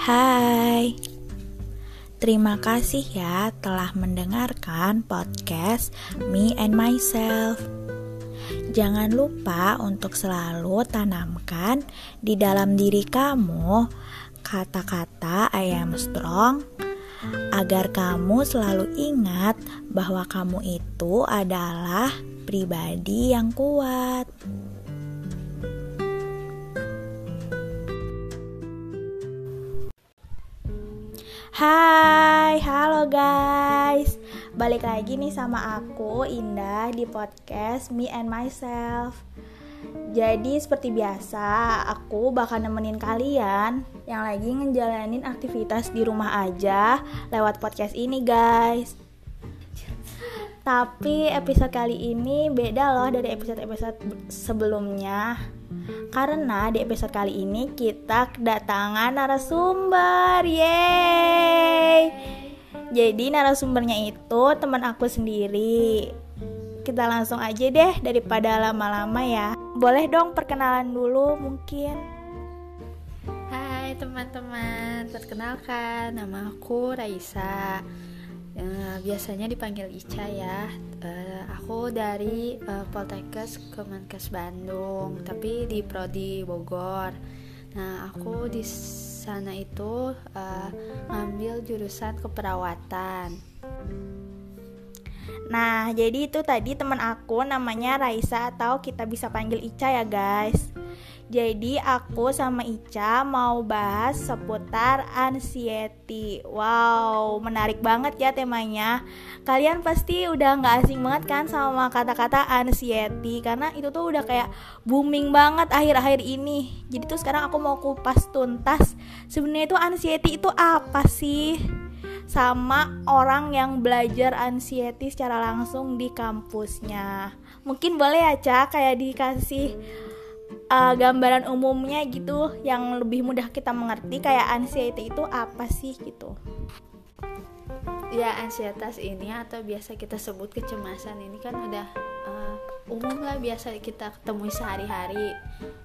Hai, terima kasih ya telah mendengarkan podcast Me and Myself. Jangan lupa untuk selalu tanamkan di dalam diri kamu kata-kata I am strong agar kamu selalu ingat bahwa kamu itu adalah pribadi yang kuat. Hai, halo guys. Balik lagi nih sama aku, Indah, di podcast Me and Myself. Jadi seperti biasa, aku bakal nemenin kalian Yang lagi ngejalanin aktivitas di rumah aja Lewat podcast ini guys. Tapi episode kali ini beda loh dari episode-episode sebelumnya karena di episode kali ini kita kedatangan narasumber. Yeay. Jadi narasumbernya itu teman aku sendiri. Kita langsung aja deh daripada lama-lama ya. Boleh dong perkenalan dulu mungkin. Hai teman-teman, perkenalkan nama aku Raisa. Uh, biasanya dipanggil Ica ya. Uh, aku dari uh, Poltekkes Kemenkes Bandung, tapi di prodi Bogor. Nah, aku di sana itu uh, ngambil jurusan keperawatan. Nah, jadi itu tadi teman aku namanya Raisa atau kita bisa panggil Ica ya, guys. Jadi aku sama Ica mau bahas seputar anxiety. Wow, menarik banget ya temanya. Kalian pasti udah nggak asing banget kan sama kata-kata anxiety karena itu tuh udah kayak booming banget akhir-akhir ini. Jadi tuh sekarang aku mau kupas tuntas sebenarnya itu anxiety itu apa sih? Sama orang yang belajar anxiety secara langsung di kampusnya. Mungkin boleh ya, Ca, kayak dikasih uh, gambaran umumnya gitu yang lebih mudah kita mengerti kayak anxiety itu apa sih gitu. Ya ansietas ini atau biasa kita sebut kecemasan ini kan udah uh, umum lah biasa kita temui sehari-hari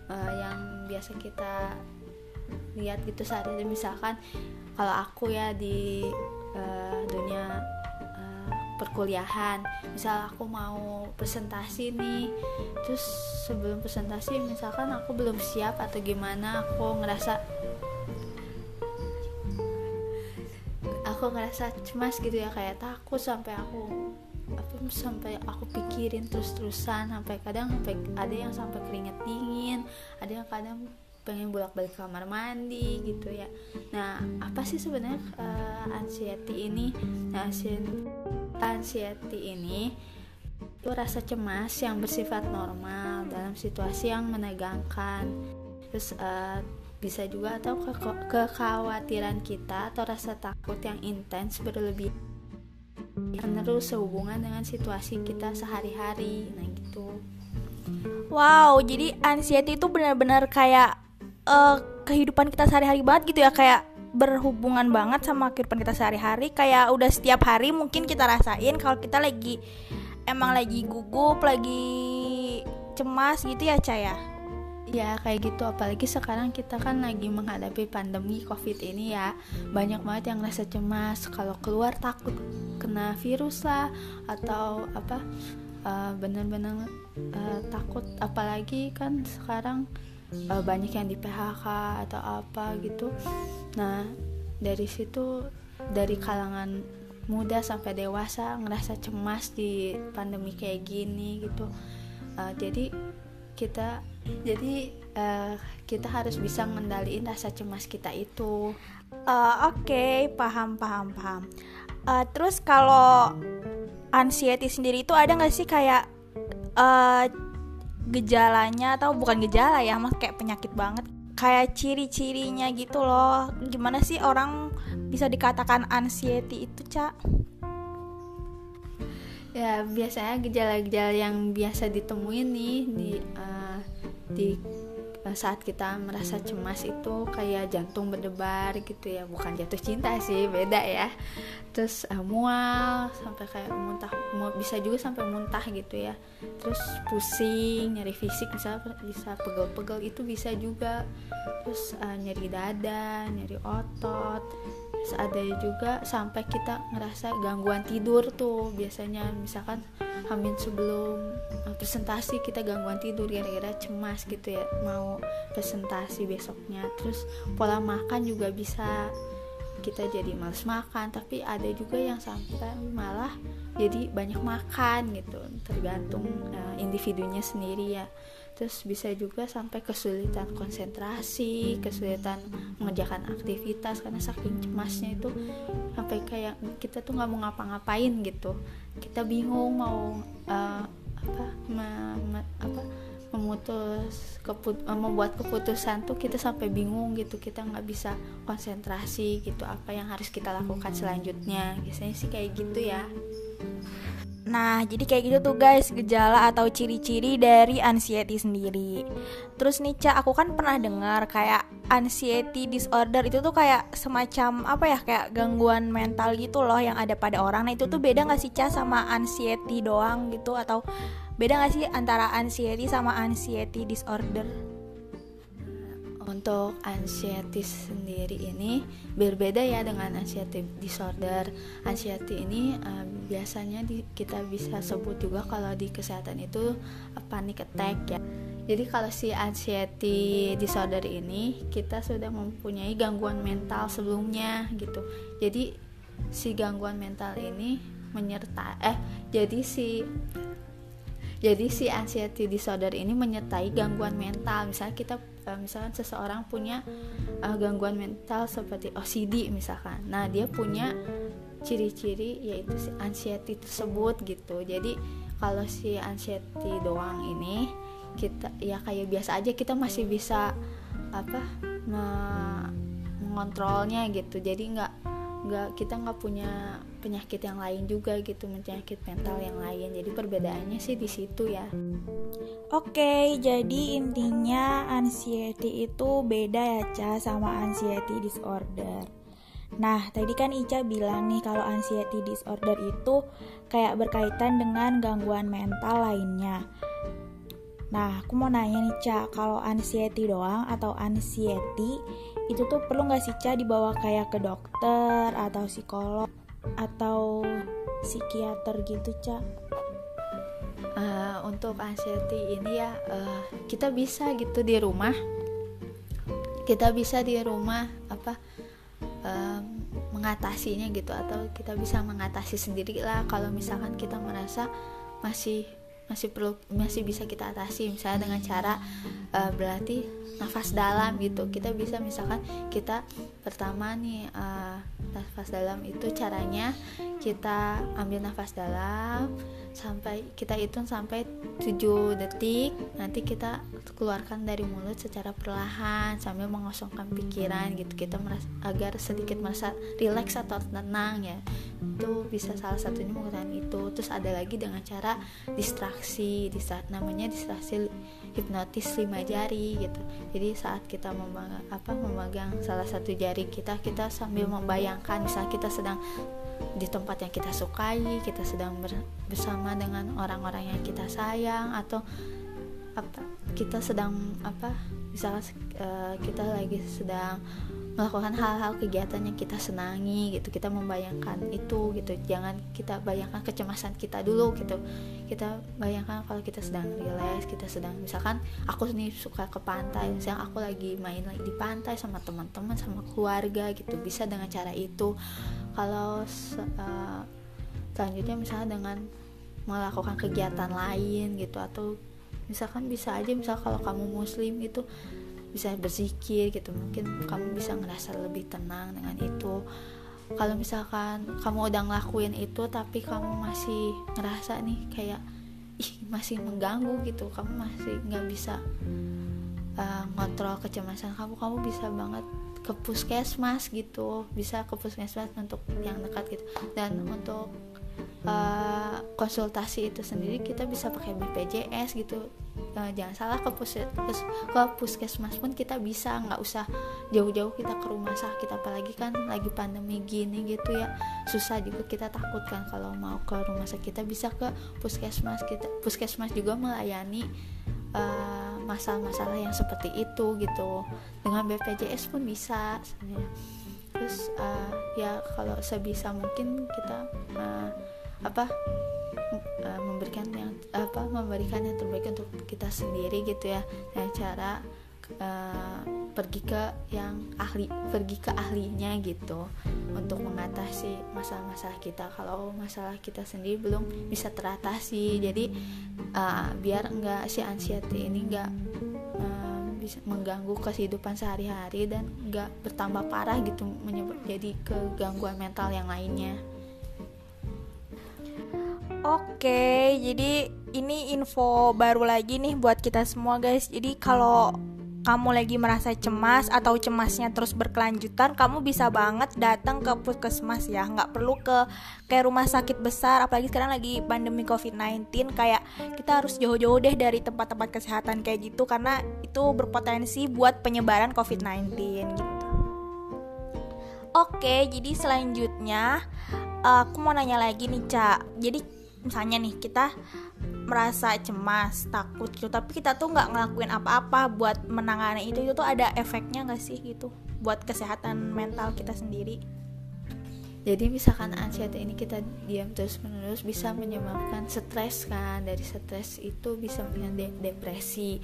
uh, yang biasa kita lihat gitu sehari-hari. Misalkan kalau aku ya di uh, dunia perkuliahan misal aku mau presentasi nih terus sebelum presentasi misalkan aku belum siap atau gimana aku ngerasa aku ngerasa cemas gitu ya kayak takut sampai aku apa sampai aku pikirin terus-terusan sampai kadang sampai ada yang sampai keringet dingin ada yang kadang pengen bolak-balik kamar mandi gitu ya. Nah, apa sih sebenarnya uh, anxiety ini? Nah, anxiety ini itu rasa cemas yang bersifat normal dalam situasi yang menegangkan. Terus uh, bisa juga atau ke kekhawatiran kita atau rasa takut yang intens berlebih menerus sehubungan dengan situasi kita sehari-hari. Nah, gitu. Wow, jadi anxiety itu benar-benar kayak uh, kehidupan kita sehari-hari banget gitu ya kayak berhubungan banget sama kehidupan kita sehari-hari. Kayak udah setiap hari mungkin kita rasain kalau kita lagi emang lagi gugup lagi cemas gitu ya Caya ya? Kayak gitu. Apalagi sekarang kita kan lagi menghadapi pandemi covid ini ya. Banyak banget yang rasa cemas. Kalau keluar takut kena virus lah atau apa uh, bener-bener uh, takut. Apalagi kan sekarang uh, banyak yang di PHK atau apa gitu. Nah dari situ dari kalangan muda sampai dewasa ngerasa cemas di pandemi kayak gini gitu. Uh, jadi kita jadi uh, kita harus bisa mengendalikan rasa cemas kita itu. Uh, oke okay, paham paham paham. Uh, terus kalau anxiety sendiri itu ada nggak sih kayak uh, gejalanya atau bukan gejala ya mas kayak penyakit banget. Kayak ciri-cirinya gitu loh. Gimana sih orang bisa dikatakan anxiety itu cak? Ya biasanya gejala-gejala yang biasa ditemuin nih di uh, di saat kita merasa cemas itu kayak jantung berdebar gitu ya. Bukan jatuh cinta sih beda ya. Terus uh, mual sampai kayak muntah mau bisa juga sampai muntah gitu ya. Terus pusing nyeri fisik bisa bisa pegel-pegel itu bisa juga. Terus uh, nyeri dada nyeri otot ada juga sampai kita ngerasa gangguan tidur tuh. Biasanya misalkan hamin sebelum uh, presentasi kita gangguan tidur gara-gara cemas gitu ya mau presentasi besoknya. Terus pola makan juga bisa kita jadi males makan tapi ada juga yang sampai malah jadi banyak makan gitu. Tergantung uh, individunya sendiri ya terus bisa juga sampai kesulitan konsentrasi kesulitan mengerjakan aktivitas karena saking cemasnya itu sampai kayak kita tuh nggak mau ngapa-ngapain gitu. Kita bingung mau uh, apa me, me, apa memutus keput, uh, membuat keputusan tuh kita sampai bingung gitu. Kita nggak bisa konsentrasi gitu apa yang harus kita lakukan selanjutnya. Biasanya sih kayak gitu ya Nah, jadi kayak gitu tuh guys, gejala atau ciri-ciri dari anxiety sendiri. Terus nih, Ca, aku kan pernah dengar kayak anxiety disorder itu tuh kayak semacam apa ya, kayak gangguan mental gitu loh yang ada pada orang. Nah, itu tuh beda gak sih, Ca, sama anxiety doang gitu atau beda gak sih antara anxiety sama anxiety disorder? Untuk anxiety sendiri ini berbeda ya dengan anxiety disorder. Anxiety ini uh, biasanya di, kita bisa sebut juga kalau di kesehatan itu uh, panic attack ya. Jadi kalau si anxiety disorder ini kita sudah mempunyai gangguan mental sebelumnya gitu. Jadi si gangguan mental ini menyerta eh jadi si jadi si anxiety disorder ini menyertai gangguan mental. Misalnya kita uh, misalkan seseorang punya uh, gangguan mental seperti OCD misalkan. Nah dia punya ciri-ciri yaitu si anxiety tersebut gitu. Jadi kalau si anxiety doang ini kita ya kayak biasa aja kita masih bisa apa mengontrolnya gitu. Jadi nggak nggak kita nggak punya penyakit yang lain juga gitu penyakit mental yang lain jadi perbedaannya sih di situ ya Oke, jadi intinya anxiety itu beda ya, Ca, sama anxiety disorder. Nah, tadi kan Ica bilang nih kalau anxiety disorder itu kayak berkaitan dengan gangguan mental lainnya. Nah, aku mau nanya nih, Ca, kalau anxiety doang atau anxiety itu tuh perlu nggak sih, Ca, dibawa kayak ke dokter atau psikolog atau psikiater gitu, Ca? uh, untuk anxiety ini ya uh, kita bisa gitu di rumah kita bisa di rumah apa um, mengatasinya gitu atau kita bisa mengatasi sendiri lah kalau misalkan kita merasa masih masih perlu masih bisa kita atasi misalnya dengan cara uh, berarti nafas dalam gitu. Kita bisa misalkan kita pertama nih uh, nafas dalam itu caranya kita ambil nafas dalam sampai kita hitung sampai 7 detik. Nanti kita keluarkan dari mulut secara perlahan sambil mengosongkan pikiran gitu. Kita merasa, agar sedikit merasa rileks atau tenang ya. Itu bisa salah satunya menggunakan itu. Terus ada lagi dengan cara distraksi distra namanya distraksi hipnotis lima jari gitu. Jadi saat kita memegang apa memegang salah satu jari kita kita sambil membayangkan misalnya kita sedang di tempat yang kita sukai, kita sedang bersama dengan orang-orang yang kita sayang atau apa kita sedang apa misalnya uh, kita lagi sedang melakukan hal-hal kegiatan yang kita senangi gitu kita membayangkan itu gitu. Jangan kita bayangkan kecemasan kita dulu gitu. Kita bayangkan kalau kita sedang relax kita sedang misalkan aku nih suka ke pantai misalnya aku lagi main di pantai sama teman-teman sama keluarga gitu bisa dengan cara itu. Kalau uh, selanjutnya misalnya dengan melakukan kegiatan lain gitu atau misalkan bisa aja misal kalau kamu muslim itu bisa berzikir gitu. Mungkin kamu bisa ngerasa lebih tenang dengan itu. Kalau misalkan kamu udah ngelakuin itu tapi kamu masih ngerasa nih kayak ih masih mengganggu gitu. Kamu masih nggak bisa uh, ngontrol kecemasan kamu. Kamu bisa banget ke puskesmas gitu. Bisa ke puskesmas untuk yang dekat gitu. Dan untuk uh, konsultasi itu sendiri kita bisa pakai BPJS gitu uh, jangan salah ke puskes ke puskesmas pun kita bisa nggak usah jauh-jauh kita ke rumah sakit apalagi kan lagi pandemi gini gitu ya. Susah juga kita takutkan kalau mau ke rumah sakit. Kita bisa ke puskesmas kita puskesmas juga melayani uh, masalah-masalah yang seperti itu gitu. Dengan BPJS pun bisa sebenarnya. Terus uh, ya kalau sebisa mungkin kita uh, apa uh, memberikan yang apa memberikan yang terbaik untuk kita sendiri gitu ya. Dengan cara uh, pergi ke yang ahli pergi ke ahlinya gitu untuk mengatasi masalah-masalah kita. Kalau masalah kita sendiri belum bisa teratasi. Jadi uh, biar enggak si anxiety ini enggak bisa mengganggu kehidupan sehari-hari dan nggak bertambah parah gitu menyebut jadi kegangguan mental yang lainnya. Oke, jadi ini info baru lagi nih buat kita semua guys. Jadi kalau kamu lagi merasa cemas atau cemasnya terus berkelanjutan, kamu bisa banget datang ke puskesmas ya. Nggak perlu ke kayak rumah sakit besar, apalagi sekarang lagi pandemi COVID-19 kayak kita harus jauh-jauh deh dari tempat-tempat kesehatan kayak gitu karena itu berpotensi buat penyebaran COVID-19 gitu. Oke, jadi selanjutnya aku mau nanya lagi nih, Cak. Jadi misalnya nih kita merasa cemas takut gitu tapi kita tuh nggak ngelakuin apa-apa buat menangani itu itu tuh ada efeknya nggak sih gitu buat kesehatan mental kita sendiri? Jadi misalkan anxiety ini kita diam terus menerus bisa menyebabkan stres kan dari stres itu bisa menyebabkan depresi.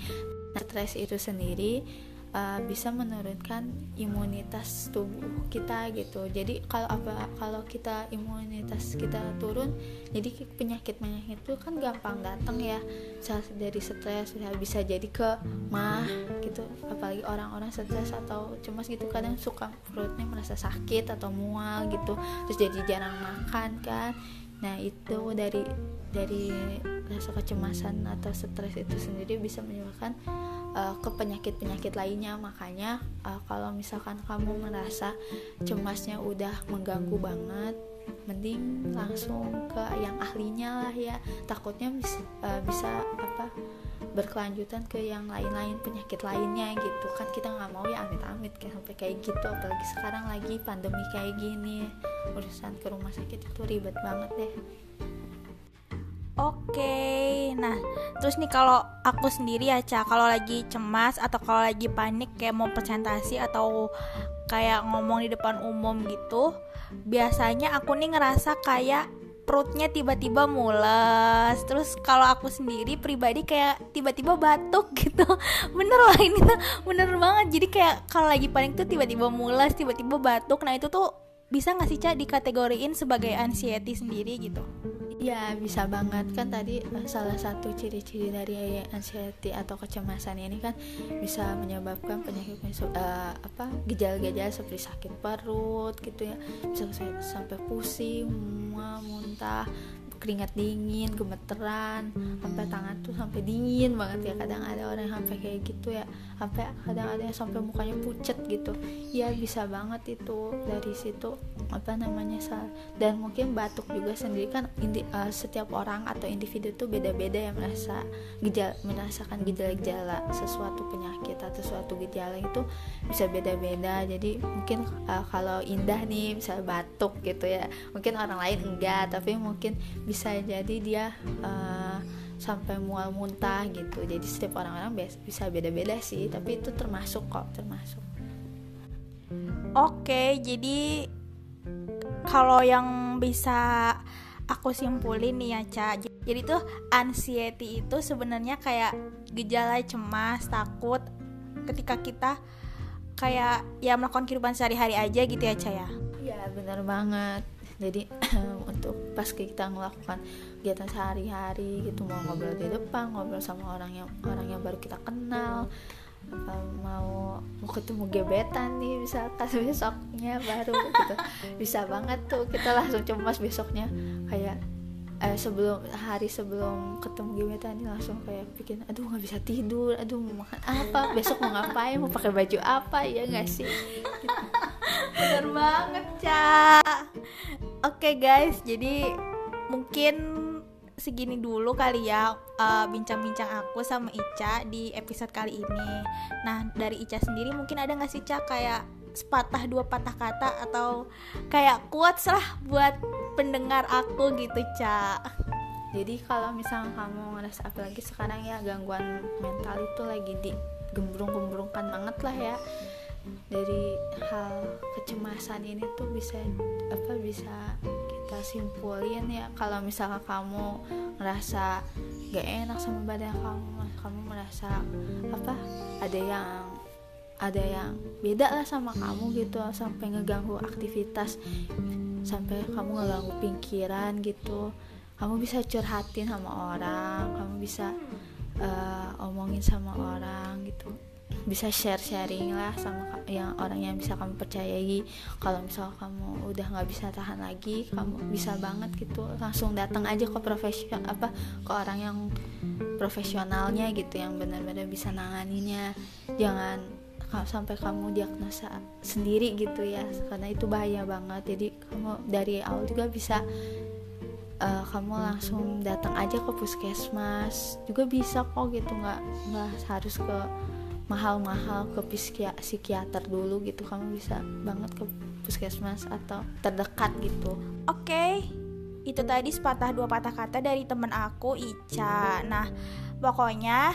Nah, stres itu sendiri uh, bisa menurunkan imunitas tubuh kita gitu. Jadi kalau apa kalau kita imunitas kita turun jadi penyakit penyakit itu kan gampang datang ya. Dari stres bisa jadi ke mah gitu. Apalagi orang-orang stres atau cemas gitu kadang suka perutnya merasa sakit atau mual gitu. Terus jadi jarang makan kan. Nah itu dari dari rasa kecemasan atau stres itu sendiri bisa menyebabkan uh, ke penyakit-penyakit lainnya. Makanya uh, kalau misalkan kamu merasa cemasnya udah mengganggu banget mending langsung ke yang ahlinya lah ya. Takutnya bisa uh, bisa apa berkelanjutan ke yang lain-lain penyakit lainnya gitu. Kan kita nggak mau ya amit-amit kayak sampai kayak gitu. Apalagi sekarang lagi pandemi kayak gini urusan ke rumah sakit itu ribet banget deh Oke, nah terus nih kalau aku sendiri ya Ca, kalau lagi cemas atau kalau lagi panik kayak mau presentasi atau kayak ngomong di depan umum gitu, biasanya aku nih ngerasa kayak perutnya tiba-tiba mules. Terus kalau aku sendiri pribadi kayak tiba-tiba batuk gitu. Bener lah ini tuh bener banget. Jadi kayak kalau lagi panik tuh tiba-tiba mules tiba-tiba batuk. Nah itu tuh bisa nggak sih cak dikategoriin sebagai anxiety sendiri gitu? Ya bisa banget. Kan tadi eh, salah satu ciri-ciri dari anxiety atau kecemasan ini kan bisa menyebabkan penyakit uh, apa gejala-gejala seperti sakit perut gitu ya. Bisa sampai pusing, mual, muntah, keringat dingin gemeteran sampai tangan tuh sampai dingin banget ya. Kadang ada orang yang sampai kayak gitu ya. Sampai kadang ada yang sampai mukanya pucet gitu. Ya bisa banget itu dari situ apa namanya dan mungkin batuk juga sendiri kan indi, uh, setiap orang atau individu tuh beda-beda yang merasa gejala merasakan gejala-gejala sesuatu penyakit atau suatu gejala itu bisa beda-beda. Jadi mungkin uh, kalau indah nih misalnya batuk gitu ya. Mungkin orang lain enggak tapi mungkin bisa jadi dia uh, sampai mual muntah gitu. Jadi setiap orang-orang bisa beda-beda sih tapi itu termasuk kok termasuk. Oke jadi kalau yang bisa aku simpulin nih ya Ca. Jadi tuh anxiety itu sebenarnya kayak gejala cemas takut ketika kita kayak ya melakukan kehidupan sehari-hari aja gitu ya Ca ya? Iya benar banget. Jadi untuk pas kita melakukan kegiatan sehari-hari gitu mau ngobrol di depan ngobrol sama orang yang orang yang baru kita kenal mau mau ketemu gebetan nih misalkan besoknya baru gitu. Bisa banget tuh kita langsung cemas besoknya kayak eh, sebelum hari sebelum ketemu gebetan ini langsung kayak bikin aduh nggak bisa tidur aduh mau makan apa besok mau ngapain mau pakai baju apa ya nggak sih? Gitu. bener banget cak Oke okay guys, jadi mungkin segini dulu kali ya uh, bincang-bincang aku sama Ica di episode kali ini. Nah dari Ica sendiri mungkin ada nggak sih Ica kayak sepatah dua patah kata atau kayak quotes lah buat pendengar aku gitu Ica. Jadi kalau misalnya kamu ngerasa apalagi sekarang ya gangguan mental itu lagi di gembrung-gembrungkan banget lah ya dari hal kecemasan ini tuh bisa apa bisa kita simpulin ya. Kalau misalnya kamu ngerasa gak enak sama badan kamu kamu merasa apa ada yang ada yang beda lah sama kamu gitu sampai ngeganggu aktivitas sampai kamu ngeganggu pikiran gitu. Kamu bisa curhatin sama orang kamu bisa uh, omongin sama orang gitu bisa share sharing lah sama yang orang yang bisa kamu percayai. Kalau misal kamu udah nggak bisa tahan lagi kamu bisa banget gitu langsung datang aja ke profesional apa ke orang yang profesionalnya gitu yang benar-benar bisa nanganinya. Jangan sampai kamu diagnosa sendiri gitu ya karena itu bahaya banget. Jadi kamu dari awal juga bisa uh, kamu langsung datang aja ke puskesmas juga bisa kok gitu nggak nggak harus ke mahal-mahal ke psikiater dulu gitu kamu bisa banget ke puskesmas atau terdekat gitu. Oke okay. itu tadi sepatah dua patah kata dari temen aku Ica. Nah pokoknya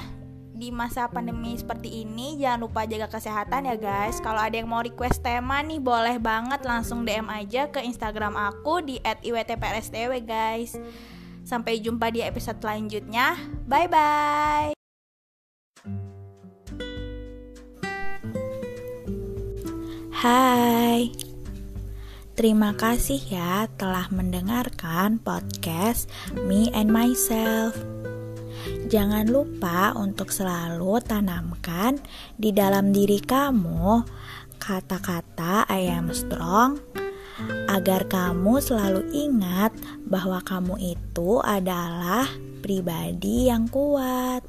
di masa pandemi seperti ini jangan lupa jaga kesehatan ya guys. Kalau ada yang mau request tema nih boleh banget langsung DM aja ke Instagram aku di @iwtprstw guys. Sampai jumpa di episode selanjutnya. Bye bye Hai Terima kasih ya telah mendengarkan podcast Me and Myself Jangan lupa untuk selalu tanamkan di dalam diri kamu kata-kata I am strong agar kamu selalu ingat bahwa kamu itu adalah pribadi yang kuat.